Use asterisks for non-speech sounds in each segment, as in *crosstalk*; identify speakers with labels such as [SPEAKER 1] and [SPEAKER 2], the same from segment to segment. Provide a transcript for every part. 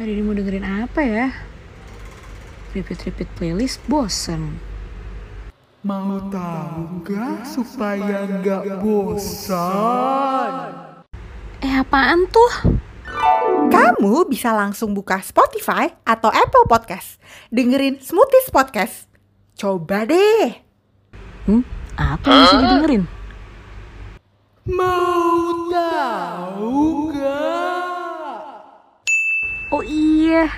[SPEAKER 1] Hari ini mau dengerin apa ya? Repeat-repeat playlist bosen.
[SPEAKER 2] Mau tahu nggak supaya nggak bosan?
[SPEAKER 1] Eh apaan tuh?
[SPEAKER 3] Kamu bisa langsung buka Spotify atau Apple Podcast. Dengerin Smoothies Podcast. Coba deh.
[SPEAKER 1] Hmm? Apa yang bisa didengerin?
[SPEAKER 2] Mau tahu nggak?
[SPEAKER 1] Oh iya.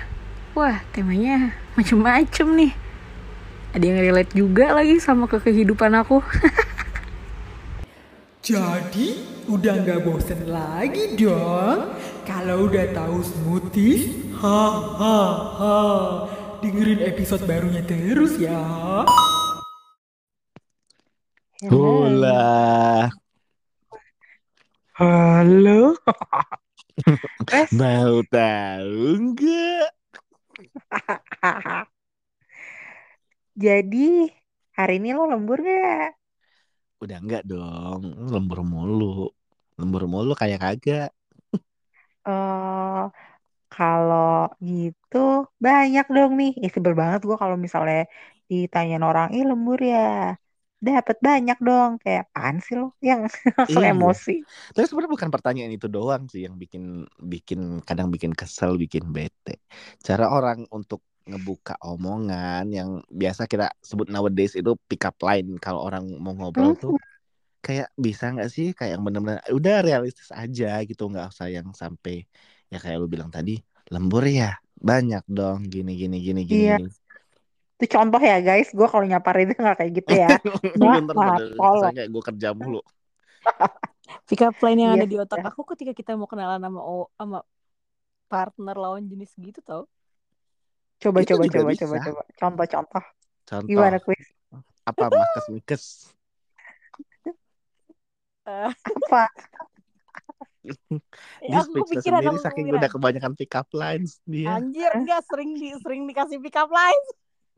[SPEAKER 1] Wah, temanya macem-macem nih. Ada yang relate juga lagi sama ke kehidupan aku. *laughs*
[SPEAKER 2] Jadi udah nggak bosen lagi dong? Kalau udah tahu smoothies, ha ha ha. Dengerin episode barunya terus ya.
[SPEAKER 4] Hola,
[SPEAKER 2] Halo. *laughs*
[SPEAKER 4] mau tahu nggak? *laughs*
[SPEAKER 3] Jadi, hari ini lo lembur gak?
[SPEAKER 4] Udah enggak dong, lembur mulu. Lembur mulu kayak kagak.
[SPEAKER 3] Eh, kalau gitu banyak dong nih. Ih, sebel banget gue kalau misalnya ditanyain orang, ih lembur ya. Dapat banyak dong. Kayak apaan sih lo? Yang *laughs* langsung
[SPEAKER 4] Iya.
[SPEAKER 3] emosi.
[SPEAKER 4] Tapi sebenarnya bukan pertanyaan itu doang sih yang bikin bikin kadang bikin kesel, bikin bete. Cara orang untuk ngebuka omongan yang biasa kita sebut nowadays itu pick up line kalau orang mau ngobrol tuh kayak bisa nggak sih kayak yang bener-bener udah realistis aja gitu nggak usah yang sampai ya kayak lu bilang tadi lembur ya banyak dong gini gini gini gini
[SPEAKER 3] Iya. Itu contoh ya guys. Gue kalau nyapar itu nggak kayak gitu ya. *laughs* Nah, nah,
[SPEAKER 4] kayak gue kerja mulu *laughs*
[SPEAKER 1] Pick up line yang
[SPEAKER 3] Iya
[SPEAKER 1] ada di otak
[SPEAKER 3] ya.
[SPEAKER 1] aku ketika kita mau kenalan sama o- sama partner lawan jenis gitu tau.
[SPEAKER 3] Coba,
[SPEAKER 4] Itu
[SPEAKER 3] coba, coba,
[SPEAKER 4] bisa.
[SPEAKER 3] coba, coba. Contoh-contoh.
[SPEAKER 4] Contoh
[SPEAKER 3] Gimana kuis?
[SPEAKER 4] apa makes mikes
[SPEAKER 1] Eh,
[SPEAKER 3] Apa? *laughs*
[SPEAKER 4] Dia
[SPEAKER 1] aku kepikiran,
[SPEAKER 4] sendiri
[SPEAKER 1] aku
[SPEAKER 4] saking udah kebanyakan pick up lines dia.
[SPEAKER 1] Anjir, enggak sering di sering dikasih pick up line.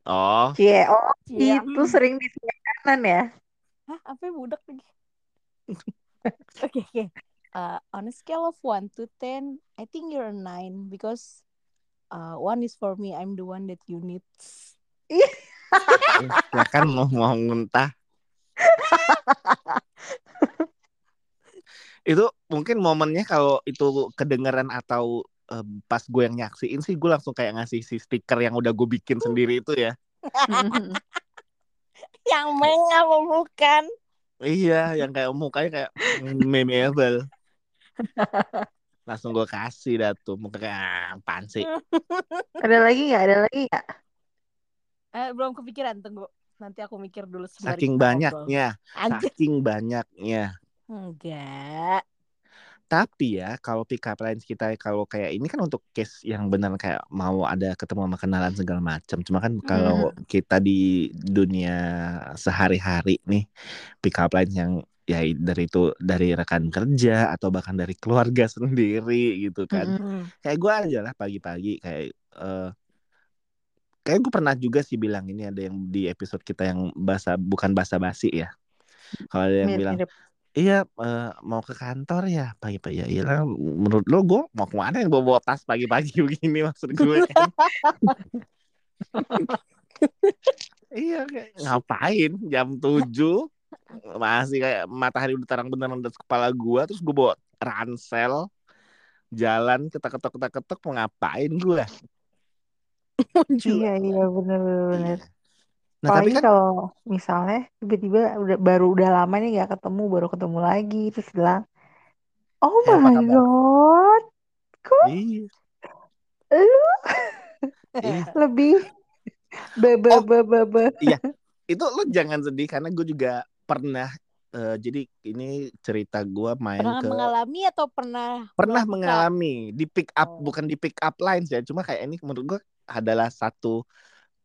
[SPEAKER 4] Oh,
[SPEAKER 3] Cie, oh
[SPEAKER 1] Cie,
[SPEAKER 3] itu
[SPEAKER 1] mm.
[SPEAKER 3] sering di sebelah kanan ya.
[SPEAKER 1] Hah, apa ya, budak lagi? *laughs* Oke, oke. Uh, on a scale of 1 to 10, I think you're a 9 because uh, one is for me, I'm the one that you need.
[SPEAKER 4] ya kan mau mau muntah. *laughs* itu mungkin momennya kalau itu kedengeran atau eh, pas gue yang nyaksiin sih gue langsung kayak ngasih si stiker yang udah gue bikin sendiri itu ya. *laughs*
[SPEAKER 1] Yang mengapa bukan?
[SPEAKER 4] Iya, yang kayak mukanya kayak memeable. *laughs* Langsung gue kasih dah tuh muka kayak "Ah, apaan sih. *laughs*
[SPEAKER 3] Ada lagi nggak? Ada lagi nggak?
[SPEAKER 1] Eh, belum kepikiran, tunggu. Nanti aku mikir dulu
[SPEAKER 4] Saking banyaknya, saking banyaknya.
[SPEAKER 1] enggak.
[SPEAKER 4] Tapi ya kalau pick up lines kita kalau kayak ini kan untuk case yang benar kayak mau ada ketemu sama kenalan segala macam. Cuma kan kalau kita di dunia sehari-hari nih pick up lines yang ya dari itu dari rekan kerja atau bahkan dari keluarga *laughs* sendiri gitu kan.
[SPEAKER 1] Hmm.
[SPEAKER 4] Kayak gue aja lah pagi-pagi kayak eh kayak gue pernah juga sih bilang ini ada yang di episode kita yang bahasa bukan bahasa basi ya. Kalau ada yang bilang
[SPEAKER 3] Mirip-mirip.
[SPEAKER 4] Iya, eh, mau ke kantor ya pagi-pagi. Ya iyalah, menurut lo gue mau ke mana yang bawa, bawa tas pagi-pagi *laughs* begini maksud gue kan. iya, kayak ngapain jam 7 masih kayak matahari udah terang beneran di atas kepala gue terus gue bawa ransel jalan ketok-ketok ketok-ketok mau ngapain gue? *laughs*
[SPEAKER 3] Iya iya bener bener. bener.
[SPEAKER 4] Iya. Nah, tapi
[SPEAKER 3] Apalagi
[SPEAKER 4] kan
[SPEAKER 3] kalau misalnya tiba-tiba udah baru udah lama nih nggak ketemu baru ketemu lagi terus bilang, oh
[SPEAKER 4] "Eh, apa
[SPEAKER 3] my
[SPEAKER 4] kabar?"
[SPEAKER 3] god, kok
[SPEAKER 4] Iya,
[SPEAKER 3] lu *laughs*
[SPEAKER 4] iya. *laughs*
[SPEAKER 3] lebih be be
[SPEAKER 4] Oh.
[SPEAKER 3] be be be. *laughs*
[SPEAKER 4] itu lo jangan sedih karena gue juga pernah eh, jadi ini cerita gue main
[SPEAKER 1] Pernah
[SPEAKER 4] ke
[SPEAKER 1] mengalami atau pernah
[SPEAKER 4] pernah
[SPEAKER 1] melakukan?
[SPEAKER 4] mengalami di pick up
[SPEAKER 1] Oh.
[SPEAKER 4] bukan di pick up lines ya cuma kayak ini menurut gue adalah satu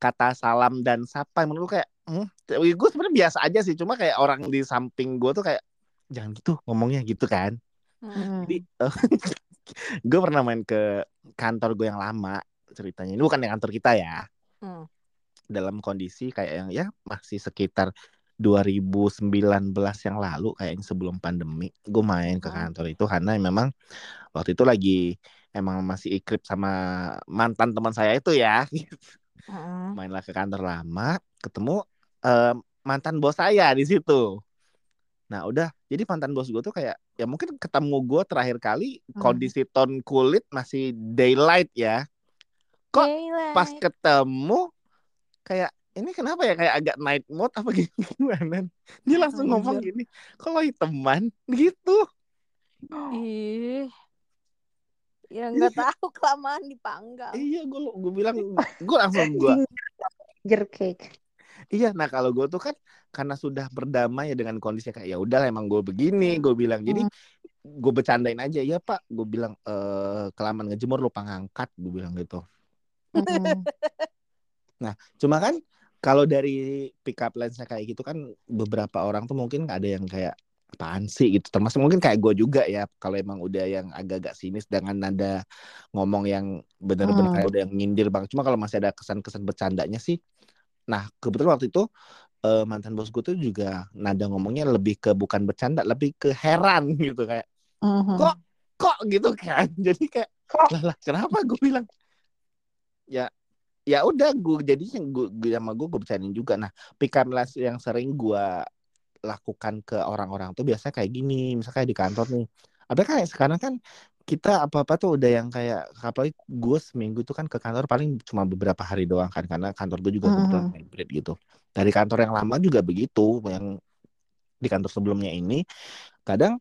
[SPEAKER 4] kata salam dan sapa menurut gue kayak hmm, gue sebenarnya biasa aja sih cuma kayak orang di samping gue tuh kayak jangan gitu ngomongnya gitu kan
[SPEAKER 1] Hmm.
[SPEAKER 4] Jadi *laughs* gue pernah main ke kantor gue yang lama ceritanya ini bukan yang kantor kita ya
[SPEAKER 1] Hmm.
[SPEAKER 4] dalam kondisi kayak yang ya masih sekitar 2019 yang lalu kayaknya sebelum pandemi gue main ke
[SPEAKER 1] Hmm.
[SPEAKER 4] kantor itu karena memang waktu itu lagi emang masih ikrip sama mantan teman saya itu ya *laughs*
[SPEAKER 1] Heeh.
[SPEAKER 4] mainlah ke kantor lama ketemu eh, mantan bos saya di situ nah udah jadi mantan bos gue tuh kayak ya mungkin ketemu gue terakhir kali
[SPEAKER 3] Hmm.
[SPEAKER 4] kondisi tone kulit masih daylight ya Kok
[SPEAKER 1] Daylight.
[SPEAKER 4] pas ketemu kayak ini kenapa ya kayak agak night mode apa *laughs* gimana dia langsung ngomong gini kalau teman gitu
[SPEAKER 1] Ih. Ya nggak tahu kelamaan dipanggang.
[SPEAKER 4] iya gue gue bilang gue langsung gue
[SPEAKER 3] Ginger cake.
[SPEAKER 4] Iya, nah kalau gue tuh kan karena sudah berdamai ya dengan kondisi kayak ya udah emang gue begini, gue bilang. Jadi gue bercandain aja, ya Pak, gue bilang eh kelamaan ngejemur lupa ngangkat, gue bilang gitu.
[SPEAKER 3] Mm-mm.
[SPEAKER 4] Cuma kan kalau dari pick up lines kayak gitu kan beberapa orang tuh mungkin ada yang kayak apaan sih gitu. Termasuk mungkin kayak gue juga ya, kalau emang udah yang agak-agak sinis dengan nada ngomong yang bener-bener
[SPEAKER 3] Hmm.
[SPEAKER 4] kayak udah yang nyindir bang. Cuma kalau masih ada kesan-kesan bercandanya sih, nah kebetulan waktu itu eh, mantan bos gue tuh juga nada ngomongnya lebih ke bukan bercanda, lebih ke heran *laughs* gitu kayak
[SPEAKER 3] Mhm.
[SPEAKER 4] Kok? kok gitu kan. *laughs* Jadi kayak lah, lah kenapa gue bilang ya ya udah gue jadinya gue gue sama gue gue bercandain juga. Nah pick up lines yang sering gue lakukan ke orang-orang tuh biasanya kayak gini, misalnya kayak di kantor nih. Apa kayak sekarang kan kita apa-apa tuh udah yang kayak apalagi gue seminggu tuh kan ke kantor paling cuma beberapa hari doang kan karena kantor gue juga kebetulan
[SPEAKER 3] Mhm.
[SPEAKER 4] hybrid gitu. Dari kantor yang lama juga begitu, yang di kantor sebelumnya ini kadang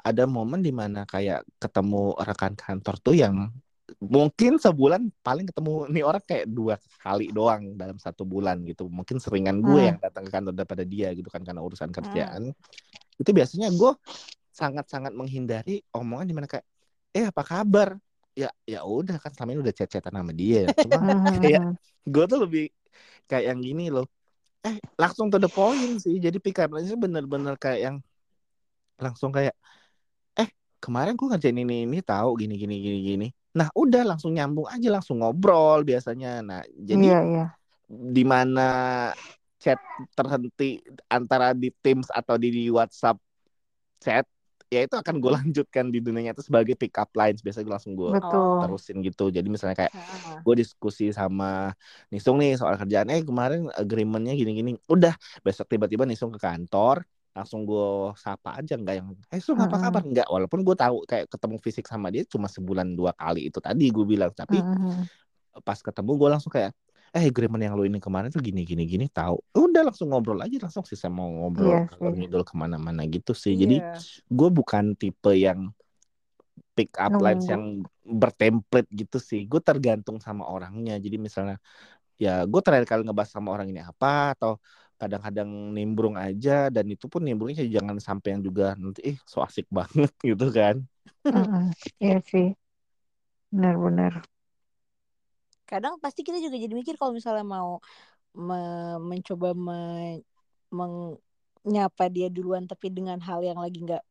[SPEAKER 4] ada momen di mana kayak ketemu rekan kantor tuh yang mungkin sebulan paling ketemu nih orang kayak dua kali doang dalam satu bulan gitu. Mungkin seringan gue
[SPEAKER 3] Hmm.
[SPEAKER 4] yang datang ke kantor daripada dia gitu kan karena urusan kerjaan. Itu biasanya gue sangat-sangat menghindari omongan di mana kayak eh apa kabar? Ya ya udah kan selama ini udah chat-chatan sama dia. Cuma
[SPEAKER 3] Mhm.
[SPEAKER 4] kayak gue tuh lebih kayak yang gini loh. Eh langsung to the point sih. Jadi pick up line-nya bener-bener kayak yang langsung kayak eh kemarin gue ngerjain ini ini tahu gini gini gini gini nah udah langsung nyambung aja langsung ngobrol biasanya. Nah jadi
[SPEAKER 3] Iya, iya.
[SPEAKER 4] di mana chat terhenti antara di Teams atau di, WhatsApp chat ya itu akan gue *laughs* lanjutkan di dunia nyata sebagai pick up lines. Biasanya gue langsung gue
[SPEAKER 3] Betul.
[SPEAKER 4] terusin gitu. Jadi misalnya kayak gue diskusi sama Nisung nih soal kerjaan eh kemarin agreementnya gini-gini. Udah besok tiba-tiba Nisung ke kantor langsung gue sapa aja nggak yang eh Sung apa kabar nggak walaupun gue tahu kayak ketemu fisik sama dia cuma sebulan dua kali itu tadi gue bilang tapi
[SPEAKER 3] Mhm.
[SPEAKER 4] pas ketemu gue langsung kayak eh agreement yang lo ini kemarin tuh gini gini gini tahu udah langsung ngobrol aja langsung sih saya mau ngobrol
[SPEAKER 3] Iya
[SPEAKER 4] kalau ngidol ke mana-mana gitu sih jadi
[SPEAKER 1] Iya.
[SPEAKER 4] gue bukan tipe yang pick up lines yang bertemplate gitu sih. Gue tergantung sama orangnya. Jadi misalnya ya gue terakhir kali ngebahas sama orang ini apa atau kadang-kadang nimbrung aja dan itu pun nimbrungnya jangan sampai yang juga nanti eh so asik banget *laughs* gitu kan.
[SPEAKER 3] Mhm. Iya sih. Benar-benar.
[SPEAKER 1] kadang pasti kita juga jadi mikir kalau misalnya mau me- mencoba me- menyapa dia duluan tapi dengan hal yang lagi nggak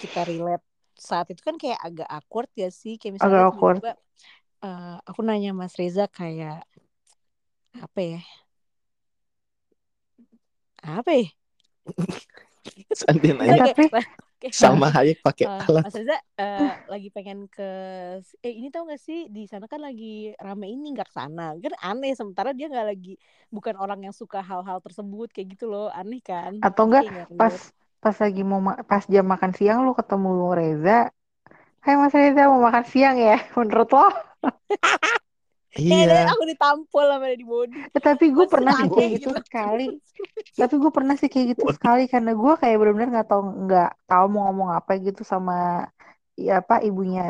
[SPEAKER 1] kita relate saat itu kan kayak agak awkward ya sih kayak misalnya
[SPEAKER 3] Agak awkward.
[SPEAKER 1] tiba-tiba eh, aku nanya Mas Reza kayak apa ya apa ya *laughs*
[SPEAKER 4] Santin aja
[SPEAKER 3] tapi-
[SPEAKER 1] kayak-
[SPEAKER 4] sama Hayek pakai
[SPEAKER 1] Eh,
[SPEAKER 4] alat.
[SPEAKER 1] Mas Reza eh, lagi pengen ke eh ini tau gak sih di sana kan lagi rame ini nggak ke sana kan aneh sementara dia nggak lagi bukan orang yang suka hal-hal tersebut kayak gitu loh aneh kan
[SPEAKER 3] Atau enggak
[SPEAKER 1] nggak
[SPEAKER 3] pas pas lagi mau ma- pas jam makan siang lu ketemu Reza. Hai Mas Reza mau makan siang ya? *laughs* Menurut lo? *laughs*
[SPEAKER 1] Dan
[SPEAKER 4] Iya.
[SPEAKER 1] aku ditampol sama dia di body
[SPEAKER 3] Eh, tapi gue pernah sih kayak gitu sekali. Tapi gue pernah sih kayak gitu sekali karena gue kayak benar-benar nggak tahu nggak tahu mau ngomong apa gitu sama ya apa ibunya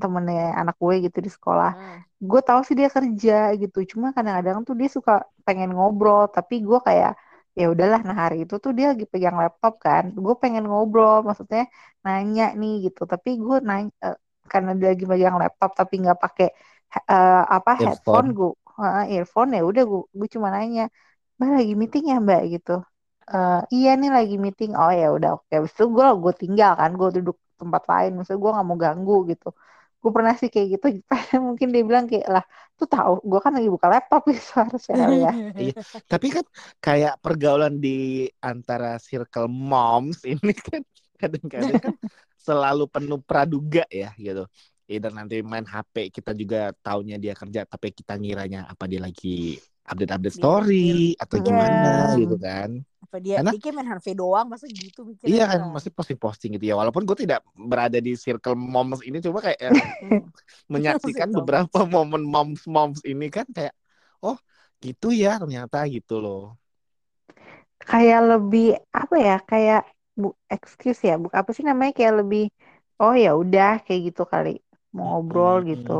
[SPEAKER 3] temennya anak gue gitu di sekolah.
[SPEAKER 1] Hmm.
[SPEAKER 3] Gue tahu sih dia kerja gitu. Cuma kadang-kadang tuh dia suka pengen ngobrol. Tapi gue kayak ya udahlah. Nah hari itu tuh dia lagi pegang laptop kan. Gue pengen ngobrol. Maksudnya nanya nih gitu. Tapi gue nanya eh, karena dia lagi pegang laptop tapi nggak pakai eh, apa
[SPEAKER 4] Earphone.
[SPEAKER 3] headphone gue earphone ya udah gue gue cuma nanya mbak lagi meeting ya mbak gitu "Eh, iya nih lagi meeting oh ya udah oke habis itu gue gue tinggal kan gue duduk tempat lain maksudnya gue nggak mau ganggu gitu gue pernah sih kayak gitu *laughs* mungkin dia bilang kayak lah tuh tahu gue kan lagi buka laptop *laughs* gitu harusnya ya *laughs*
[SPEAKER 4] Iya. Tapi kan kayak pergaulan di antara circle moms ini kan kadang-kadang kan selalu penuh praduga ya gitu. Either nanti main HP kita juga taunya dia kerja tapi kita ngiranya apa dia lagi update-update
[SPEAKER 1] Dia
[SPEAKER 4] story atau
[SPEAKER 1] Iya.
[SPEAKER 4] gimana gitu kan.
[SPEAKER 1] apa dia
[SPEAKER 4] Karena-
[SPEAKER 1] dia main HP doang masa gitu mikirnya
[SPEAKER 4] Iya kan, masih posting-posting gitu ya. Walaupun gue tidak berada di circle moms ini, cuma kayak ya, *laughs*
[SPEAKER 1] Hmm.
[SPEAKER 4] menyaksikan beberapa momen moms-moms ini kan kayak, oh gitu ya ternyata gitu loh.
[SPEAKER 3] kayak lebih apa ya kayak bu excuse ya bu apa sih namanya kayak lebih oh ya udah kayak gitu kali mau ngobrol
[SPEAKER 4] Mm-mm.
[SPEAKER 3] gitu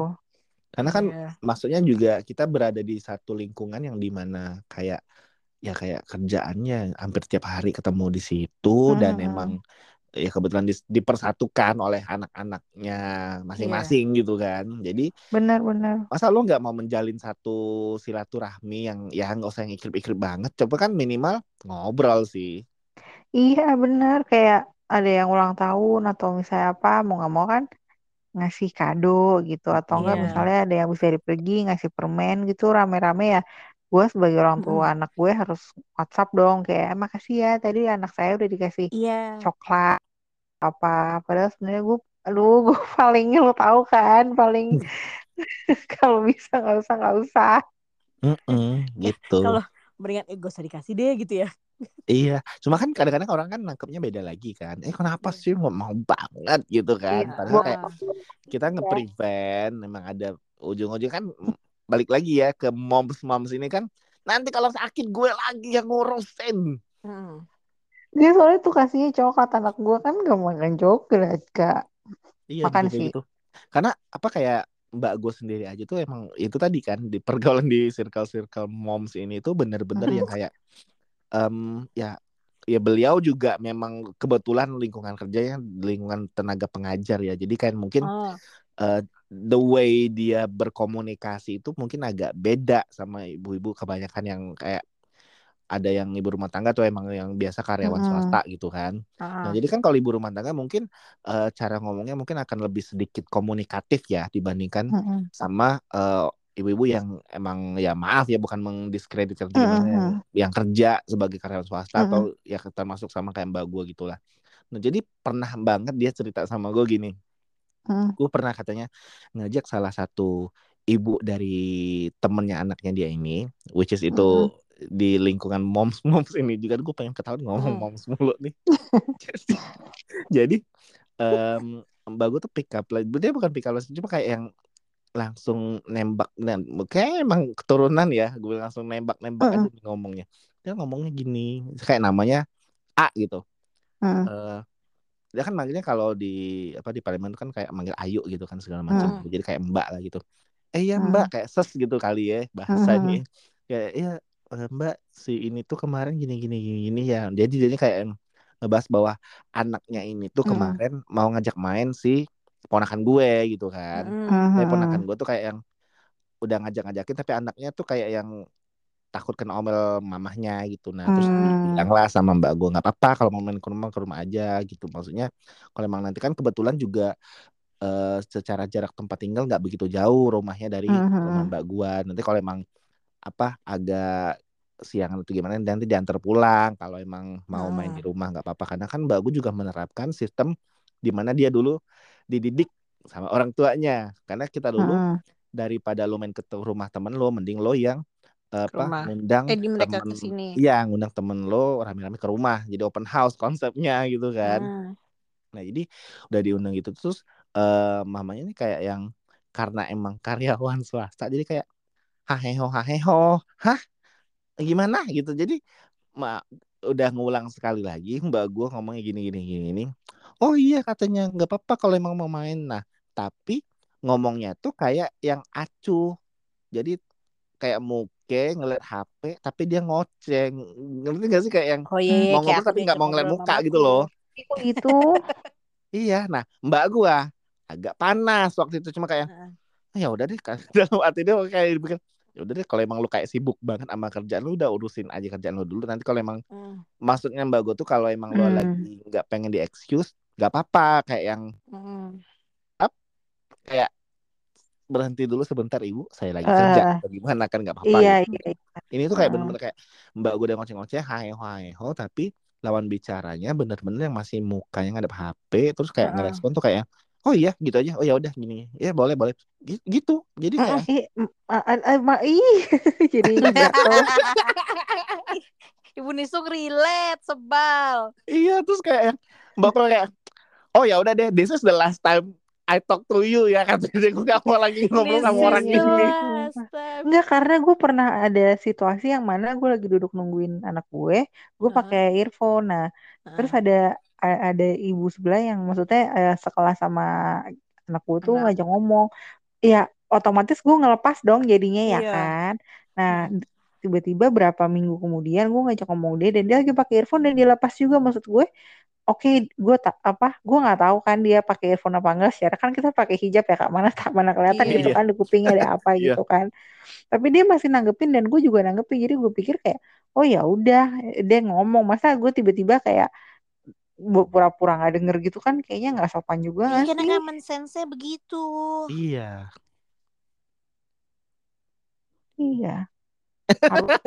[SPEAKER 4] Karena kan
[SPEAKER 1] Iya.
[SPEAKER 4] maksudnya juga kita berada di satu lingkungan yang di mana kayak ya kayak kerjaannya hampir tiap hari ketemu di situ dan
[SPEAKER 3] Mhm.
[SPEAKER 4] emang ya kebetulan dis- dipersatukan oleh anak-anaknya masing-masing gitu kan. Jadi
[SPEAKER 3] benar-benar
[SPEAKER 4] masa lo nggak mau menjalin satu silaturahmi yang ya nggak usah yang ikrip-ikrip banget coba kan minimal ngobrol sih
[SPEAKER 3] iya benar kayak ada yang ulang tahun atau misalnya apa mau nggak mau kan ngasih kado gitu. Atau enggak
[SPEAKER 1] Iya.
[SPEAKER 3] misalnya ada yang bisa pergi ngasih permen gitu rame-rame ya. Gue sebagai orang tua anak gue harus WhatsApp dong kayak "Eh, makasih ya tadi anak saya udah dikasih
[SPEAKER 1] iya.
[SPEAKER 3] coklat apa. Padahal sebenarnya gue aduh *laughs* gue paling lo tahu kan paling *laughs* kalau bisa nggak usah nggak usah.
[SPEAKER 4] Mm-mm, *laughs* gitu
[SPEAKER 1] kalau mendingan eh gak usah dikasih deh gitu ya
[SPEAKER 4] iya cuma kan kadang-kadang orang kan nangkepnya beda lagi kan eh kenapa
[SPEAKER 1] Iya.
[SPEAKER 4] sih mau mau banget gitu kan
[SPEAKER 3] Iya.
[SPEAKER 4] padahal kayak kita nge-prevent memang ada ujung-ujung kan balik lagi ya ke moms-moms ini kan nanti kalau sakit gue lagi yang ngurusin
[SPEAKER 1] Hmm.
[SPEAKER 3] dia soalnya tuh kasihnya coklat anak gue kan gak makan coklat kak
[SPEAKER 4] Iya
[SPEAKER 3] Makan sih.
[SPEAKER 4] gitu. Karena apa kayak mbak gue sendiri aja tuh emang itu tadi kan di pergaulan di circle-circle moms ini tuh bener-bener yang kayak em ya ya beliau juga memang kebetulan lingkungan kerjanya lingkungan tenaga pengajar ya. Jadi kan mungkin
[SPEAKER 1] Oh,
[SPEAKER 4] eh, the way dia berkomunikasi itu mungkin agak beda sama ibu-ibu kebanyakan yang kayak ada yang ibu rumah tangga tuh emang yang biasa karyawan
[SPEAKER 3] Mm-mm.
[SPEAKER 4] swasta gitu kan.
[SPEAKER 1] ah.
[SPEAKER 4] Nah, jadi kan kalau ibu rumah tangga mungkin eh, cara ngomongnya mungkin akan lebih sedikit komunikatif ya dibandingkan
[SPEAKER 3] Mm-mm.
[SPEAKER 4] sama eh, ibu-ibu yang emang ya maaf ya bukan mendiskredit atau gimana
[SPEAKER 3] Mm-mm.
[SPEAKER 4] yang, yang kerja sebagai karyawan swasta
[SPEAKER 3] Mm-mm.
[SPEAKER 4] atau ya termasuk sama kayak mbak gue gitulah. Nah, jadi pernah banget dia cerita sama gue gini,
[SPEAKER 3] Mm.
[SPEAKER 4] gue pernah katanya ngajak salah satu ibu dari temennya anaknya dia ini, which is itu di lingkungan moms *laughs* moms ini juga gue pengen ketahuan ngomong
[SPEAKER 1] Hmm.
[SPEAKER 4] moms mulu nih. *laughs* jadi, jadi em, mbak gue tuh pick up line, dia bukan pick up line, cuma kayak yang langsung nembak, nah, kayak emang keturunan ya, gue langsung nembak nembak aja nih ngomongnya. Dia ngomongnya gini, kayak namanya A gitu.
[SPEAKER 3] Mm.
[SPEAKER 4] Eh, dia kan manggilnya kalau di apa di itu kan kayak manggil Ayu gitu kan segala macam.
[SPEAKER 1] Hmm.
[SPEAKER 4] Jadi kayak Mbak lah gitu. Eh ya. Mbak kayak ses gitu kali ya bahasanya.
[SPEAKER 3] Hmm.
[SPEAKER 4] Kayak ya Mbak si ini tuh kemarin gini gini gini, gini ya. Jadi dia kayak ngebahas bahwa anaknya ini tuh kemarin mau ngajak main si ponakan gue gitu kan.
[SPEAKER 1] Mm-mm.
[SPEAKER 4] Tapi ponakan gue tuh kayak yang udah ngajak-ngajakin tapi anaknya tuh kayak yang takut kena omel mamahnya gitu nah terus
[SPEAKER 3] Hmm.
[SPEAKER 4] bilang lah sama mbak gue nggak apa-apa kalau mau main ke rumah ke rumah aja gitu maksudnya kalau emang nanti kan kebetulan juga eh, secara jarak tempat tinggal nggak begitu jauh rumahnya dari rumah mbak gue nanti kalau emang apa agak siangan atau gimana nanti diantar pulang kalau emang mau main
[SPEAKER 1] Hmm.
[SPEAKER 4] di rumah nggak apa-apa karena kan mbak gue juga menerapkan sistem di mana dia dulu dididik sama orang tuanya karena kita dulu
[SPEAKER 3] Mm-mm.
[SPEAKER 4] daripada lo main ke rumah temen lo mending lo yang apa
[SPEAKER 1] rumah.
[SPEAKER 4] ngundang
[SPEAKER 1] Eh, di mereka
[SPEAKER 4] temen
[SPEAKER 1] ke sini.
[SPEAKER 4] iya ngundang temen lo rame-rame ke rumah jadi open house konsepnya gitu kan
[SPEAKER 1] Hmm.
[SPEAKER 4] nah jadi udah diundang gitu terus eh mamanya ini kayak yang karena emang karyawan swasta jadi kayak haheho haheho hah gimana gitu jadi ma udah ngulang sekali lagi mbak gua ngomongnya gini gini gini gini oh iya katanya nggak apa-apa kalau emang mau main. Nah tapi ngomongnya tuh kayak yang acuh. Jadi kayak muke ngeliat HP tapi dia ngoceng ngerti gak sih? Kayak yang
[SPEAKER 1] Oh iya, iya
[SPEAKER 4] mau
[SPEAKER 1] aku
[SPEAKER 4] tapi nggak mau ngeliat muka gitu loh.
[SPEAKER 3] Kok gitu. *laughs*
[SPEAKER 4] Iya nah mbak gua agak panas waktu itu. Cuma kayak. "Ah, ya udah deh *laughs* dalam hati dia kayak dipikir ya udah deh kalau emang lu kayak sibuk banget sama kerjaan lu udah urusin aja kerjaan lu dulu. Nanti kalau emang
[SPEAKER 1] Hmm.
[SPEAKER 4] maksudnya mbak gua tuh kalau emang lu
[SPEAKER 3] Hmm.
[SPEAKER 4] lagi nggak pengen di excuse nggak apa-apa kayak yang
[SPEAKER 1] Hmm.
[SPEAKER 4] kayak berhenti dulu sebentar ibu saya lagi
[SPEAKER 3] Eh,
[SPEAKER 4] kerja atau gimana kan nggak apa-apa
[SPEAKER 3] iya
[SPEAKER 4] gitu.
[SPEAKER 3] iya iya.
[SPEAKER 4] ini tuh kayak
[SPEAKER 3] Heeh.
[SPEAKER 4] bener-bener kayak mbak gue udah ngoceh-ngoceh haeho haeho tapi lawan bicaranya bener-bener yang masih mukanya ngadep HP terus kayak
[SPEAKER 1] Heeh.
[SPEAKER 4] ngerespon tuh kayak oh iya gitu aja oh ya udah gini ya boleh boleh Gi- gitu jadi kayak
[SPEAKER 3] ih, *laughs* jadi. *laughs*
[SPEAKER 1] Ibu Nisung relate sebal.
[SPEAKER 4] iya terus kayak mbak kayak oh ya udah deh this is the last time I talk to you ya *laughs* katanya gue gak mau lagi ngobrol
[SPEAKER 1] This
[SPEAKER 4] sama orang ini.
[SPEAKER 3] Enggak, karena gue pernah ada situasi yang mana gue lagi duduk nungguin anak gue, gue
[SPEAKER 1] Heeh.
[SPEAKER 3] pakai earphone. Nah, terus
[SPEAKER 1] Heeh.
[SPEAKER 3] ada ada ibu sebelah yang maksudnya eh, sekelas sama anak gue tuh
[SPEAKER 1] Anak.
[SPEAKER 3] ngajak ngomong. Ya, otomatis gue ngelepas dong jadinya ya
[SPEAKER 1] Iya.
[SPEAKER 3] kan. Nah,
[SPEAKER 1] Mm.
[SPEAKER 3] tiba-tiba berapa minggu kemudian gue ngajak ngomong dia dan dia lagi pakai earphone dan dia lepas juga maksud gue. Oke, gue tak apa, gue nggak tahu kan dia pakai earphone apa enggak. Secara kan kita pakai hijab ya kak, mana tak mana kelihatan
[SPEAKER 1] Iya.
[SPEAKER 3] gitu kan di kupingnya ada apa *laughs*
[SPEAKER 4] Iya.
[SPEAKER 3] gitu kan. Tapi dia masih nanggepin dan gue juga nanggepin. Jadi gue pikir kayak oh ya udah. Dia ngomong masa gue tiba-tiba kayak pura-pura nggak denger gitu kan? Kayaknya nggak sopan juga
[SPEAKER 1] Iya,
[SPEAKER 3] nggak
[SPEAKER 1] karena
[SPEAKER 3] sih?
[SPEAKER 1] common sense-nya begitu.
[SPEAKER 4] iya.
[SPEAKER 3] Iya. *laughs* Harus-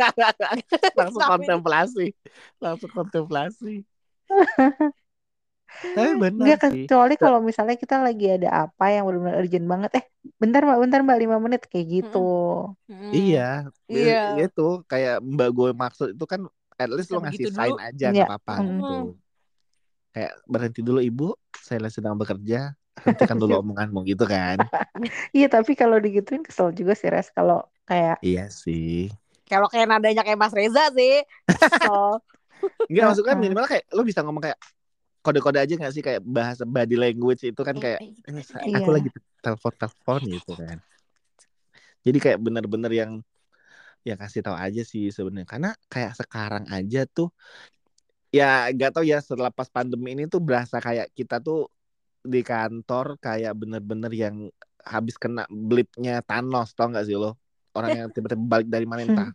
[SPEAKER 4] langsung kontemplasi. Langsung kontemplasi tapi *laughs*
[SPEAKER 3] nggak
[SPEAKER 4] benar sih
[SPEAKER 3] kecuali kalau misalnya kita lagi ada apa yang benar-benar urgent banget eh bentar mbak bentar mbak lima menit kayak gitu
[SPEAKER 1] Mm.
[SPEAKER 4] iya
[SPEAKER 1] Iya.
[SPEAKER 4] iya itu kayak mbak gue maksud itu kan at least lo ngasih
[SPEAKER 1] begitu
[SPEAKER 4] sign
[SPEAKER 1] dulu.
[SPEAKER 4] aja
[SPEAKER 3] Iya.
[SPEAKER 4] nggak apa-apa
[SPEAKER 3] Mm.
[SPEAKER 4] gitu kayak berhenti dulu ibu saya sedang bekerja hentikan dulu *laughs* omonganmu gitu kan *laughs*
[SPEAKER 3] iya tapi kalau digituin kesel juga sih res kalau kayak
[SPEAKER 4] iya sih
[SPEAKER 1] Kalau kayak nadanya kayak Mas Reza sih. Kesel.
[SPEAKER 4] Enggak kan minimal kayak lo bisa ngomong kayak kode-kode aja gak sih? Kayak bahasa body language itu kan kayak
[SPEAKER 1] Eh,
[SPEAKER 4] "Eh, sa-
[SPEAKER 3] Iya.
[SPEAKER 4] aku lagi telepon-telepon gitu kan. Jadi kayak bener-bener yang ya kasih tahu aja sih sebenarnya. Karena kayak sekarang aja tuh ya gak tau ya setelah pas pandemi ini tuh berasa kayak kita tuh di kantor kayak bener-bener yang habis kena blipnya Thanos tau gak sih lo? Orang yang tiba-tiba balik dari mana entah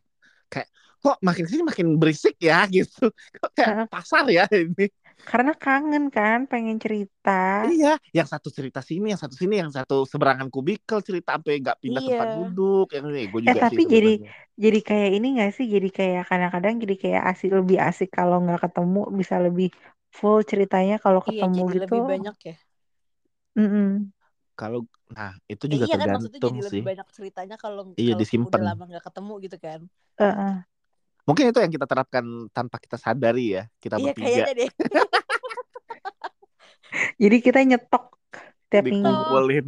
[SPEAKER 4] kayak kok makin sini makin berisik ya *laughs* gitu kok kayak pasar ya ini
[SPEAKER 3] karena kangen kan pengen cerita
[SPEAKER 4] Iya, yang satu cerita sini, yang satu sini, yang satu seberangan kubikel cerita sampai nggak pindah tempat
[SPEAKER 1] Iya.
[SPEAKER 4] duduk. Yang ini gue
[SPEAKER 3] Eh,
[SPEAKER 4] juga
[SPEAKER 3] tapi
[SPEAKER 4] sih
[SPEAKER 3] jadi-
[SPEAKER 4] sebenarnya.
[SPEAKER 3] jadi kayak ini gak sih jadi kayak kadang-kadang jadi kayak asik lebih asik kalau nggak ketemu bisa lebih full ceritanya kalau
[SPEAKER 1] Iya,
[SPEAKER 3] ketemu
[SPEAKER 1] jadi
[SPEAKER 3] gitu
[SPEAKER 1] lebih banyak ya.
[SPEAKER 3] Mm-mm.
[SPEAKER 4] kalau nah itu
[SPEAKER 1] Eh,
[SPEAKER 4] juga
[SPEAKER 1] iya kan maksudnya
[SPEAKER 4] tergantung
[SPEAKER 1] jadi
[SPEAKER 4] sih.
[SPEAKER 1] lebih banyak ceritanya kalau
[SPEAKER 4] Iya, disimpan.
[SPEAKER 1] udah lama nggak ketemu gitu kan.
[SPEAKER 3] Heeh.
[SPEAKER 4] Mungkin itu yang kita terapkan tanpa kita sadari ya, kita
[SPEAKER 1] iya
[SPEAKER 4] bertiga
[SPEAKER 1] kayaknya deh. *laughs*
[SPEAKER 3] jadi kita nyetok tiap minggu
[SPEAKER 4] dikumpulin,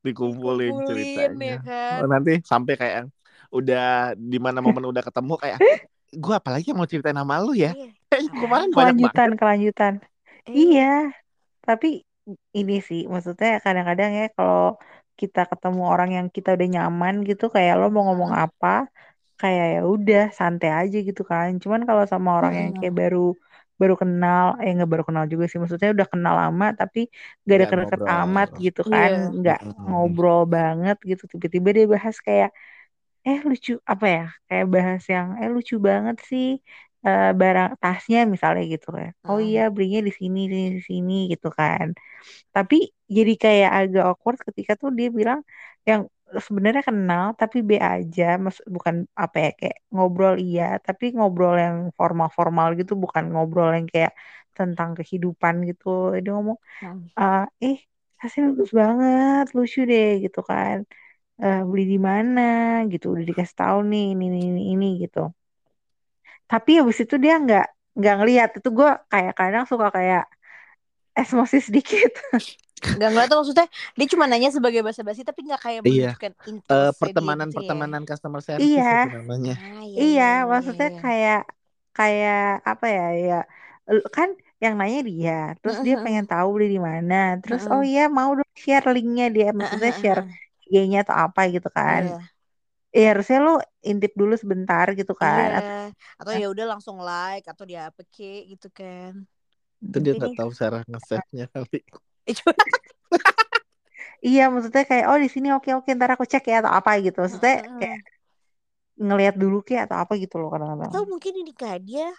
[SPEAKER 4] dikumpulin ceritanya.
[SPEAKER 1] ya kan.
[SPEAKER 4] Oh, nanti sampai kayak yang udah di mana momen udah ketemu kayak gue apalagi yang mau ceritain sama lu ya?
[SPEAKER 1] Iya. *laughs*
[SPEAKER 4] Kemarin banyak
[SPEAKER 3] kelanjutan
[SPEAKER 4] banget.
[SPEAKER 3] kelanjutan
[SPEAKER 1] Eh,
[SPEAKER 3] iya tapi ini sih maksudnya kadang-kadang ya kalau kita ketemu orang yang kita udah nyaman gitu kayak lo mau ngomong apa kayak ya udah santai aja gitu kan. Cuman kalau sama orang yang kayak baru baru kenal eh nggak baru kenal juga sih. Maksudnya udah kenal lama tapi gak ada
[SPEAKER 4] Nggak
[SPEAKER 3] deket amat gitu kan.
[SPEAKER 1] Iya.
[SPEAKER 3] nggak
[SPEAKER 4] Mm-mm.
[SPEAKER 3] ngobrol banget gitu. Tiba-tiba dia bahas kayak eh lucu apa ya kayak bahas yang eh lucu banget sih eh, barang tasnya misalnya gitu kan. Oh iya belinya di sini di sini, di sini gitu kan. Tapi jadi kayak agak awkward ketika tuh dia bilang yang sebenarnya kenal tapi B aja. Mas bukan apa ya kayak ngobrol iya tapi ngobrol yang formal-formal gitu bukan ngobrol yang kayak tentang kehidupan gitu. Dia ngomong
[SPEAKER 1] Mm.
[SPEAKER 3] "Ah, eh hasil bagus banget lucu deh gitu kan. Eh, beli di mana? Gitu udah dikasih tahu nih ini ini ini, ini gitu. Tapi habis itu dia nggak nggak ngelihat itu gue kayak kadang suka kayak emosi sedikit *laughs*
[SPEAKER 1] Nggak ngeliat tuh maksudnya dia cuma nanya sebagai basa-basi tapi nggak kayak
[SPEAKER 4] Iya.
[SPEAKER 1] menunjukkan dia
[SPEAKER 4] pertemanan
[SPEAKER 1] gitu ya.
[SPEAKER 4] pertemanan customer service
[SPEAKER 3] Iya.
[SPEAKER 4] itu namanya.
[SPEAKER 1] Ah, iya,
[SPEAKER 3] iya maksudnya
[SPEAKER 1] iya.
[SPEAKER 3] kayak kayak apa ya ya kan yang nanya dia terus dia
[SPEAKER 1] Mm-mm.
[SPEAKER 3] pengen tahu beli di mana terus
[SPEAKER 1] Mm-mm.
[SPEAKER 3] oh iya mau dong share linknya dia maksudnya share IG-nya atau apa gitu kan
[SPEAKER 1] Iya.
[SPEAKER 3] ya harusnya lu intip dulu sebentar gitu kan Atau-
[SPEAKER 1] Iya. Atau ya udah langsung like atau di apa kek gitu kan.
[SPEAKER 4] Itu dia nggak tahu cara nge-save-nya kali.
[SPEAKER 1] Eh, *laughs*
[SPEAKER 3] iya maksudnya kayak oh di sini oke oke ntar aku cek ya atau apa gitu. Maksudnya kayak ngelihat dulu kayak atau apa gitu loh kadang-kadang.
[SPEAKER 1] Atau mungkin ini kak dia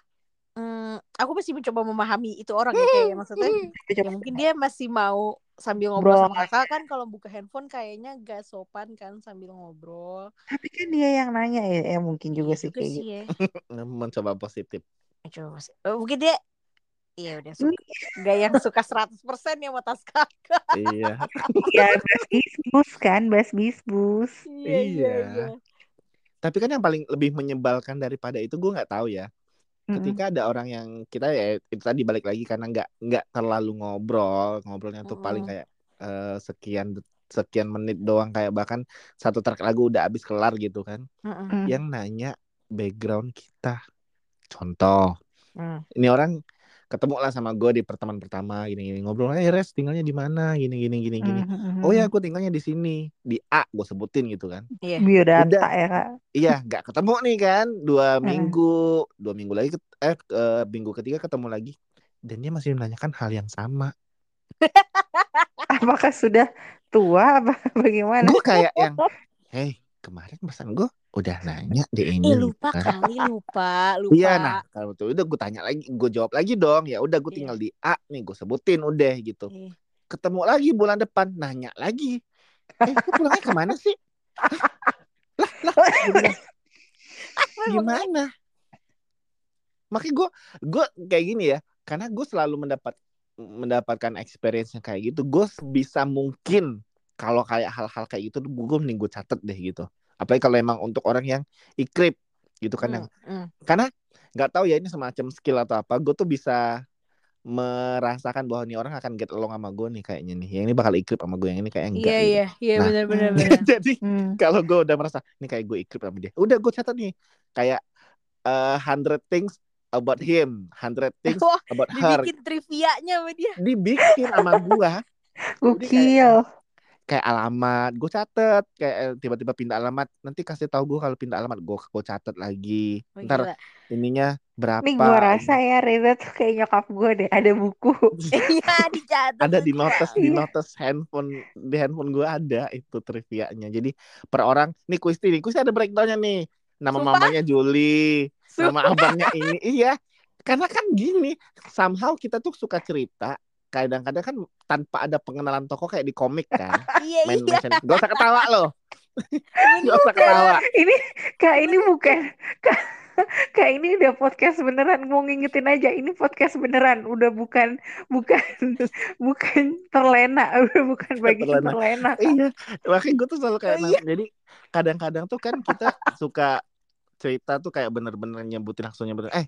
[SPEAKER 1] hmm, aku masih mencoba memahami itu orang ya kayak maksudnya *laughs* ya mungkin dia masih mau sambil ngobrol
[SPEAKER 3] Bro.
[SPEAKER 1] sama kakak kan kalau buka handphone kayaknya gak sopan kan sambil ngobrol.
[SPEAKER 3] Tapi kan dia yang nanya ya, ya mungkin juga
[SPEAKER 1] Iya
[SPEAKER 3] sih kayak gitu.
[SPEAKER 1] ya. *laughs*
[SPEAKER 4] Mencoba positif.
[SPEAKER 1] coba sih Eh, mungkin dia Iya udah suka. Gak yang suka 100% ya sama tas kakak.
[SPEAKER 4] iya
[SPEAKER 3] Iya, bas bisbus kan, bas bisbus.
[SPEAKER 1] Iya, iya,
[SPEAKER 4] Iya.
[SPEAKER 1] iya.
[SPEAKER 4] tapi kan yang paling lebih menyebalkan daripada itu gue nggak tahu ya ketika ada orang yang kita ya itu tadi balik lagi karena nggak nggak terlalu ngobrol ngobrolnya tuh paling kayak eh, sekian sekian menit doang kayak bahkan satu track lagu udah habis kelar gitu kan
[SPEAKER 1] Mm-mm.
[SPEAKER 3] Mm.
[SPEAKER 4] yang nanya background kita contoh
[SPEAKER 1] Mm.
[SPEAKER 4] ini orang ketemu lah sama gue di pertemuan pertama gini gini ngobrol eh res tinggalnya di mana gini gini gini gini
[SPEAKER 3] Mhm.
[SPEAKER 4] oh ya aku tinggalnya di sini di A gue sebutin gitu kan
[SPEAKER 1] Iya.
[SPEAKER 3] biodata
[SPEAKER 4] Udah.
[SPEAKER 3] ya kak.
[SPEAKER 4] iya nggak ketemu nih kan dua minggu dua minggu lagi eh eh, minggu ketiga ketemu lagi dan dia masih menanyakan hal yang sama *laughs*
[SPEAKER 3] Apakah sudah tua apa bagaimana?
[SPEAKER 4] gue kayak yang hey kemarin pesan gue udah nanya di ini
[SPEAKER 1] Eh lupa
[SPEAKER 4] kan.
[SPEAKER 1] kali lupa *laughs* lupa.
[SPEAKER 4] Iya, nah kalau tuh udah gue tanya lagi, gue jawab lagi dong. Ya udah gue
[SPEAKER 1] Iya.
[SPEAKER 4] tinggal di A nih, gue sebutin udah gitu.
[SPEAKER 1] Iya.
[SPEAKER 4] Ketemu lagi bulan depan, nanya lagi. Eh, lu pulangnya ke mana sih? Lah, lah, *laughs* gimana? Makanya gue, gue kayak gini ya, karena gue selalu mendapat mendapatkan experience yang kayak gitu. Gue bisa mungkin kalau kayak hal-hal kayak gitu, gue mending gue catet deh gitu. Apalagi kalau emang untuk orang yang ikrip gitu kan yang
[SPEAKER 1] Mm, mm.
[SPEAKER 4] karena nggak tahu ya ini semacam skill atau apa gue tuh bisa merasakan bahwa nih orang akan get along sama gue nih kayaknya nih yang ini bakal ikrip sama gue yang ini kayak enggak
[SPEAKER 1] Iya
[SPEAKER 4] gitu.
[SPEAKER 1] iya iya
[SPEAKER 4] Nah.
[SPEAKER 1] benar benar *laughs* benar.
[SPEAKER 4] jadi
[SPEAKER 3] Hmm.
[SPEAKER 4] kalau gue udah merasa ini kayak gue ikrip sama dia udah gue catat nih kayak eh, hundred things about him hundred things
[SPEAKER 1] Wah,
[SPEAKER 4] about her
[SPEAKER 1] dibikin trivianya sama dia.
[SPEAKER 4] dibikin sama gue *laughs*
[SPEAKER 3] Gokil.
[SPEAKER 4] Kayak alamat gue catet kayak eh, tiba-tiba pindah alamat nanti kasih tahu gue kalau pindah alamat gue gue catet lagi
[SPEAKER 1] Oh,
[SPEAKER 4] ntar
[SPEAKER 1] gila.
[SPEAKER 4] ininya berapa
[SPEAKER 3] Nih gue rasa ya Reza tuh kayak nyokap gue deh ada buku. *laughs*
[SPEAKER 1] Iya dicatat.
[SPEAKER 4] ada di notes di
[SPEAKER 3] Iya.
[SPEAKER 4] notes handphone di handphone gue ada itu trivianya jadi per orang nih Kuisti nih Kuisti ada breakdownnya nih nama
[SPEAKER 1] Sumpah?
[SPEAKER 4] mamanya Juli nama abangnya ini iya karena kan gini somehow kita tuh suka cerita kadang-kadang kan tanpa ada pengenalan tokoh kayak di komik kan. *laughs*
[SPEAKER 1] Iya
[SPEAKER 4] main
[SPEAKER 1] iya.
[SPEAKER 4] gak usah ketawa loh. Gak usah ketawa.
[SPEAKER 3] Ini kak ini bukan kak, kak ini udah podcast beneran. Mau ngingetin aja ini podcast beneran. Udah bukan bukan *laughs* bukan terlena. *laughs* Udah bukan bagi
[SPEAKER 4] Terlena.
[SPEAKER 3] terlena, Kak.
[SPEAKER 4] iya makanya gue tuh selalu kayak
[SPEAKER 1] Oh, iya.
[SPEAKER 4] jadi kadang-kadang tuh kan kita suka cerita tuh kayak bener-bener nyebutin langsung nyebutin eh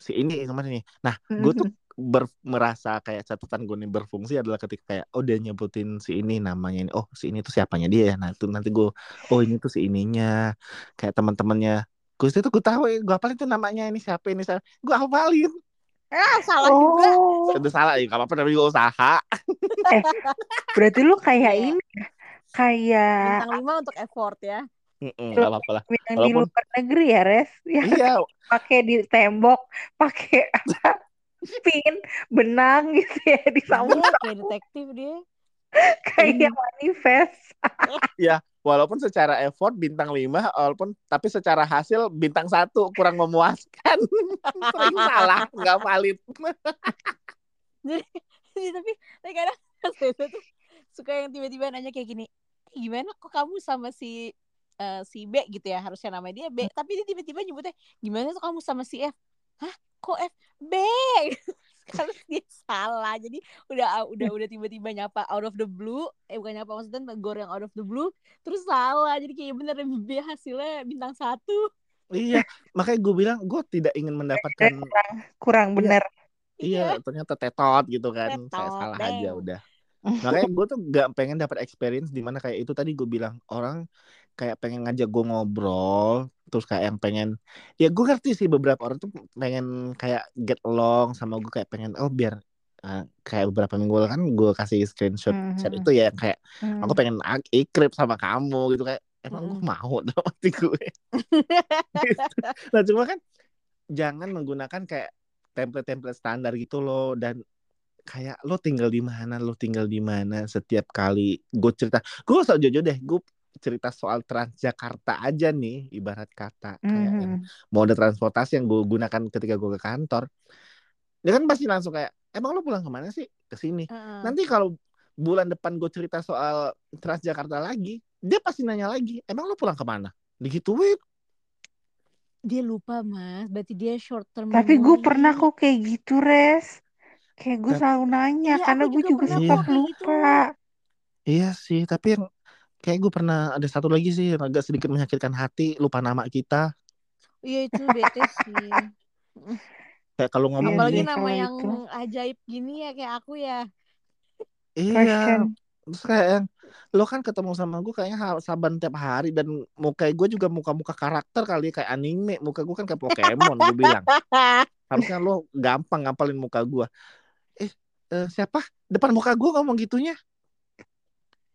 [SPEAKER 4] si ini ke mana nih? Nah gue tuh ber- merasa kayak catatan gue nih berfungsi adalah ketika kayak oh dia nyebutin si ini namanya ini oh si ini tuh siapanya dia ya nah itu nanti gue oh ini tuh si ininya. Kayak teman-temannya gue itu gue tahu gue hafalin tuh namanya ini siapa ini siapa. Gue hafalin
[SPEAKER 1] Ah salah juga.
[SPEAKER 3] oh.
[SPEAKER 4] Udah salah ya gak apa-apa namanya gue usaha.
[SPEAKER 3] Berarti lu kayak
[SPEAKER 1] Iya.
[SPEAKER 3] ini ya? Kayak
[SPEAKER 1] Bintang lima untuk effort ya.
[SPEAKER 4] Mm-mm, gak apa-apa lah.
[SPEAKER 3] yang di
[SPEAKER 4] Walaupun-
[SPEAKER 3] luar negeri ya res? Ya
[SPEAKER 4] iya.
[SPEAKER 3] pakai di tembok pakai apa pin benang *laughs* gitu ya di
[SPEAKER 1] Iya
[SPEAKER 3] samping.
[SPEAKER 1] kayak detektif dia. *laughs*
[SPEAKER 3] kayak manifest. *laughs*
[SPEAKER 4] Walaupun secara effort bintang 5 walaupun tapi secara hasil bintang satu kurang memuaskan. Sering salah nggak valid.
[SPEAKER 1] Jadi tapi tapi kadang Reza tuh suka yang tiba-tiba nanya kayak gini. "Eh, Gimana kok kamu sama si eh, si B? gitu ya harusnya namanya dia B. Tapi dia tiba-tiba nyebutnya gimana tuh kamu sama si F? Hah kok F B? Kalau *laughs* dia salah. Jadi udah udah udah tiba-tiba nyapa out of the blue. Eh bukan nyapa maksudnya negor yang out of the blue. Terus salah. Jadi kayak bener B hasilnya bintang satu.
[SPEAKER 4] Iya. Makanya gue bilang gue tidak ingin mendapatkan
[SPEAKER 3] kurang bener.
[SPEAKER 4] Iya ternyata tetot gitu kan. Kayak
[SPEAKER 1] Tetot,
[SPEAKER 4] salah
[SPEAKER 1] deng.
[SPEAKER 4] aja udah. *laughs* Makanya gue tuh gak pengen dapat experience di mana kayak itu tadi gue bilang orang kayak pengen ngajak gue ngobrol terus kayak yang pengen ya gue ngerti sih beberapa orang tuh pengen kayak get along sama gue kayak pengen oh biar uh, kayak beberapa minggu lalu kan gue kasih screenshot
[SPEAKER 3] Mhm.
[SPEAKER 4] chat itu ya kayak
[SPEAKER 3] Hmm.
[SPEAKER 4] aku pengen ikrip sama kamu gitu kayak emang gue
[SPEAKER 1] Mm-mm.
[SPEAKER 4] mau *laughs* dalam hati gue Gitu. *laughs* nah cuma kan jangan menggunakan kayak template-template standar gitu loh dan kayak lo tinggal di mana lo tinggal di mana setiap kali gue cerita gue usah jujur deh gue cerita soal Transjakarta aja nih ibarat kata kayak yang
[SPEAKER 3] Mhm.
[SPEAKER 4] mode transportasi yang gue gunakan ketika gue ke kantor dia kan pasti langsung kayak emang lo pulang ke mana sih ke sini
[SPEAKER 1] Heeh.
[SPEAKER 4] nanti kalau bulan depan gue cerita soal Transjakarta lagi dia pasti nanya lagi emang lo pulang ke mana digituin
[SPEAKER 1] dia lupa mas berarti dia short term
[SPEAKER 3] tapi gue pernah kok kayak gitu res Kayak gue selalu nanya
[SPEAKER 1] Iya,
[SPEAKER 3] karena gue
[SPEAKER 1] juga
[SPEAKER 3] juga suka
[SPEAKER 1] gitu.
[SPEAKER 3] lupa.
[SPEAKER 4] Iya sih, tapi yang kayak gue pernah ada satu lagi sih yang agak sedikit menyakitkan hati, lupa nama kita.
[SPEAKER 1] Iya itu bete sih.
[SPEAKER 4] Kayak kalau ngomong
[SPEAKER 1] Apalagi nama yang
[SPEAKER 3] itu.
[SPEAKER 1] ajaib gini ya kayak aku ya.
[SPEAKER 4] iya, terus kayak yang lo kan ketemu sama gue kayaknya saban tiap hari dan muka gue juga muka-muka karakter kali kayak anime, muka gue kan kayak Pokemon gue bilang. Harusnya lo gampang ngapalin muka gue. Eh, eh, siapa? Depan muka gue ngomong gitunya.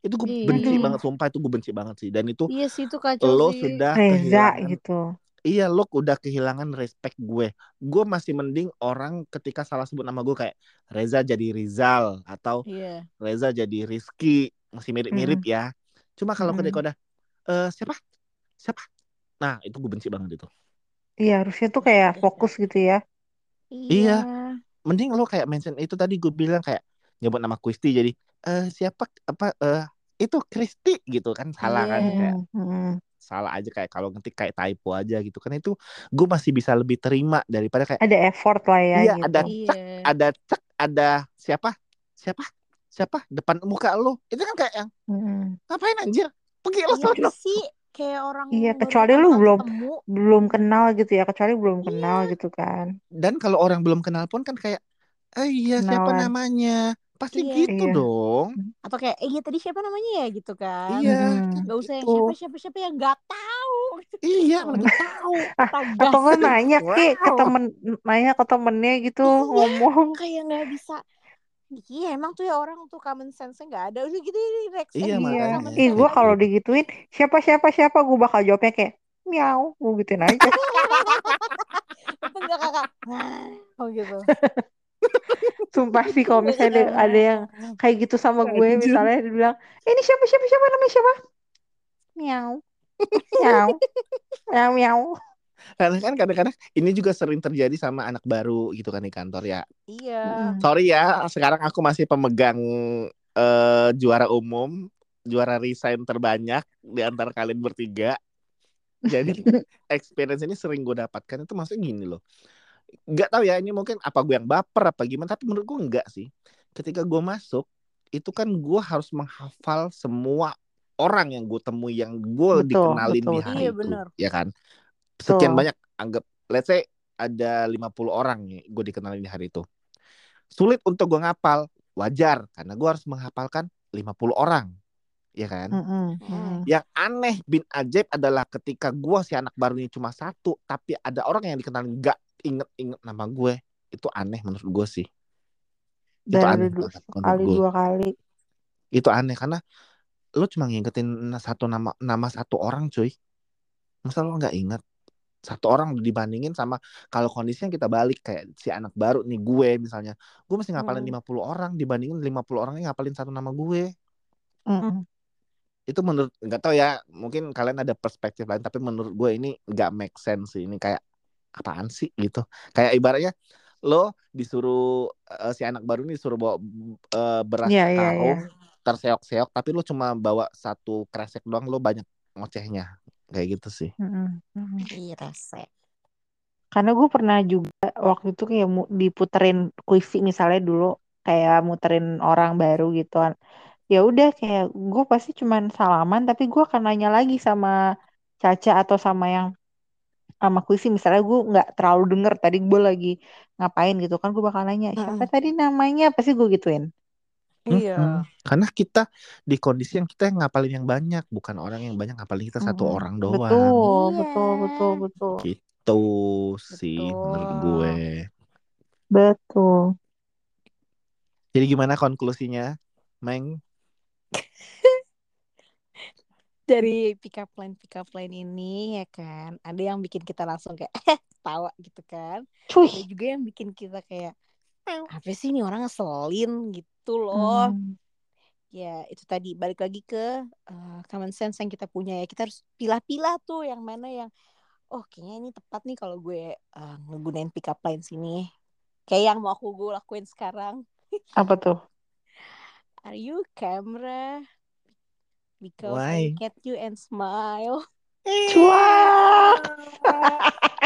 [SPEAKER 4] Itu gue
[SPEAKER 1] Iya.
[SPEAKER 4] benci
[SPEAKER 3] Aduh.
[SPEAKER 4] banget, sumpah itu gue benci banget sih. Dan itu
[SPEAKER 1] iya sih itu kacau
[SPEAKER 4] lo
[SPEAKER 1] sih.
[SPEAKER 4] sudah
[SPEAKER 3] Reza
[SPEAKER 4] kehilangan
[SPEAKER 3] gitu.
[SPEAKER 4] Iya, lo udah kehilangan respect gue. Gue masih mending orang ketika salah sebut nama gue kayak Reza jadi Rizal atau
[SPEAKER 1] Iya.
[SPEAKER 4] Reza jadi Rizky, masih mirip-mirip ya. Cuma kalau
[SPEAKER 3] Mm-mm.
[SPEAKER 4] ketika udah eh siapa? Siapa? Nah, itu gue benci banget itu.
[SPEAKER 3] Iya harusnya tuh kayak fokus gitu ya.
[SPEAKER 4] Iya. Mending lo kayak mention itu tadi gue bilang kayak nyebut nama Kristi jadi eh siapa apa eh itu Kristi gitu kan salah kan
[SPEAKER 1] Iya.
[SPEAKER 4] kayak
[SPEAKER 3] Mm,
[SPEAKER 4] salah aja kayak kalau ngetik kayak typo aja gitu kan itu gue masih bisa lebih terima daripada kayak
[SPEAKER 3] Ada effort lah ya
[SPEAKER 4] Iya,
[SPEAKER 3] gitu.
[SPEAKER 4] ada
[SPEAKER 1] Iya.
[SPEAKER 4] cek, ada cek, ada siapa? Siapa? Siapa? Depan muka lo. Itu kan kayak yang
[SPEAKER 3] Mm.
[SPEAKER 4] ngapain anjir? Pergi lo
[SPEAKER 1] Iya
[SPEAKER 4] sono.
[SPEAKER 1] sih kayak orang
[SPEAKER 3] Iya, kecuali lu belum-
[SPEAKER 1] ketemu.
[SPEAKER 3] Belum kenal gitu ya, kecuali belum
[SPEAKER 1] Iya.
[SPEAKER 3] kenal gitu kan.
[SPEAKER 4] Dan kalau orang belum kenal pun kan kayak, eh iya siapa namanya? Pasti
[SPEAKER 1] Iya.
[SPEAKER 4] gitu
[SPEAKER 3] Iya.
[SPEAKER 4] dong.
[SPEAKER 1] atau kayak eh iya tadi siapa namanya ya gitu kan
[SPEAKER 4] Iya.
[SPEAKER 3] Mm-mm.
[SPEAKER 1] nggak usah yang
[SPEAKER 4] Gitu.
[SPEAKER 1] siapa siapa siapa yang nggak tahu
[SPEAKER 4] Iya, mana gue tahu.
[SPEAKER 1] Tagas.
[SPEAKER 3] Atau nggak nanya ke ke
[SPEAKER 4] Wow.
[SPEAKER 3] temen nanya ke temennya gitu
[SPEAKER 1] Iya.
[SPEAKER 3] ngomong.
[SPEAKER 1] kayak nggak bisa iya emang tuh ya orang tuh common sense nya nggak ada udah gitu
[SPEAKER 4] Iya,
[SPEAKER 1] aja
[SPEAKER 3] Iya.
[SPEAKER 1] common
[SPEAKER 3] Ih, gue kalau digituin siapa siapa siapa gue bakal jawabnya kayak miau, gue gituin aja.
[SPEAKER 1] Itu *laughs* enggak kakak oh gitu *laughs*
[SPEAKER 3] Sumpah sih kalau misalnya ada, ada yang kayak gitu sama gue
[SPEAKER 4] Anjir.
[SPEAKER 3] misalnya dia bilang "Eh, ini siapa siapa siapa namanya siapa miau *laughs* miau miau miau
[SPEAKER 4] Karena kan kadang-kadang ini juga sering terjadi sama anak baru gitu kan di kantor ya.
[SPEAKER 1] iya.
[SPEAKER 4] Sorry ya, sekarang aku masih pemegang eh, juara umum, juara resign terbanyak di antara kalian bertiga. Jadi *laughs* experience ini sering gue dapatkan itu maksudnya gini loh. Gak tahu ya ini mungkin apa gue yang baper apa gimana, tapi menurut gue enggak sih. Ketika gue masuk itu kan gue harus menghafal semua orang yang gue temui yang gue
[SPEAKER 3] Betul,
[SPEAKER 4] dikenalin
[SPEAKER 3] betul.
[SPEAKER 4] di hari
[SPEAKER 1] Iya,
[SPEAKER 4] itu,
[SPEAKER 1] benar.
[SPEAKER 4] ya kan? Sekian
[SPEAKER 3] Betul.
[SPEAKER 4] banyak anggap let's say ada 50 orang nih gue dikenalin di hari itu. Sulit untuk gue ngapal, wajar karena gue harus menghafalkan 50 orang. Ya kan?
[SPEAKER 1] Mm.
[SPEAKER 3] mm-mm.
[SPEAKER 4] Yang aneh bin ajaib adalah ketika gue si anak baru ini cuma satu, tapi ada orang yang dikenalin gak inget-inget nama gue. Itu aneh menurut gue sih. Itu
[SPEAKER 3] Baru
[SPEAKER 4] aneh
[SPEAKER 3] du-
[SPEAKER 4] banget menurut
[SPEAKER 3] sekali
[SPEAKER 4] gue.
[SPEAKER 3] dua kali.
[SPEAKER 4] Itu aneh karena lo cuma ngingetin satu nama nama satu orang cuy. Masa lo nggak inget? Satu orang dibandingin sama kalau kondisinya kita balik kayak si anak baru nih gue misalnya. Gue mesti ngapalin
[SPEAKER 1] Hmm.
[SPEAKER 4] 50 orang dibandingin 50 orangnya ngapalin satu nama gue.
[SPEAKER 3] Mm-mm.
[SPEAKER 4] itu menurut nggak tahu ya mungkin kalian ada perspektif lain tapi menurut gue ini nggak make sense sih ini kayak apaan sih gitu kayak ibaratnya lo disuruh eh, si anak baru ini disuruh bawa eh, beras
[SPEAKER 3] Iya, iya,
[SPEAKER 4] karo
[SPEAKER 3] iya.
[SPEAKER 4] terseok-seok tapi lo cuma bawa satu kresek doang lo banyak ngocehnya kayak gitu sih.
[SPEAKER 1] Ih, rese.
[SPEAKER 3] Karena gue pernah juga waktu itu kayak diputerin kuisi misalnya dulu kayak muterin orang baru gitu kan. Ya udah kayak gue pasti cuman salaman tapi gue akan nanya lagi sama Caca atau sama yang sama kuisi misalnya gue nggak terlalu denger tadi gue lagi ngapain gitu kan gue bakal nanya siapa
[SPEAKER 1] Mm-mm.
[SPEAKER 3] tadi namanya pasti gue gituin.
[SPEAKER 1] Iya.
[SPEAKER 4] Mm-mm. karena kita di kondisi yang kita yang ngapalin yang banyak bukan orang yang banyak ngapalin kita satu
[SPEAKER 3] Mm-mm.
[SPEAKER 4] orang doang
[SPEAKER 3] Betul,
[SPEAKER 1] Iya.
[SPEAKER 3] betul, betul, betul.
[SPEAKER 4] gitu sih menurut gue
[SPEAKER 3] Betul.
[SPEAKER 4] jadi gimana konklusinya Meng
[SPEAKER 1] Dari pick up line pick up line ini ya kan, ada yang bikin kita langsung kayak *laughs* tawa gitu kan. Ada
[SPEAKER 3] Cuy.
[SPEAKER 1] juga yang bikin kita kayak apa sih ini orang ngeselin gitu loh.
[SPEAKER 3] Hmm.
[SPEAKER 1] Ya itu tadi balik lagi ke eh, common sense yang kita punya ya. Kita harus pilah-pilah tuh yang mana yang oh kayaknya ini tepat nih kalau gue eh, ngegunain pick up line sini. Kayak yang mau aku gue lakuin sekarang.
[SPEAKER 3] Apa tuh? *laughs*
[SPEAKER 1] Are you camera? Because
[SPEAKER 4] Why?
[SPEAKER 1] I get you and smile.
[SPEAKER 3] Cuak. *laughs*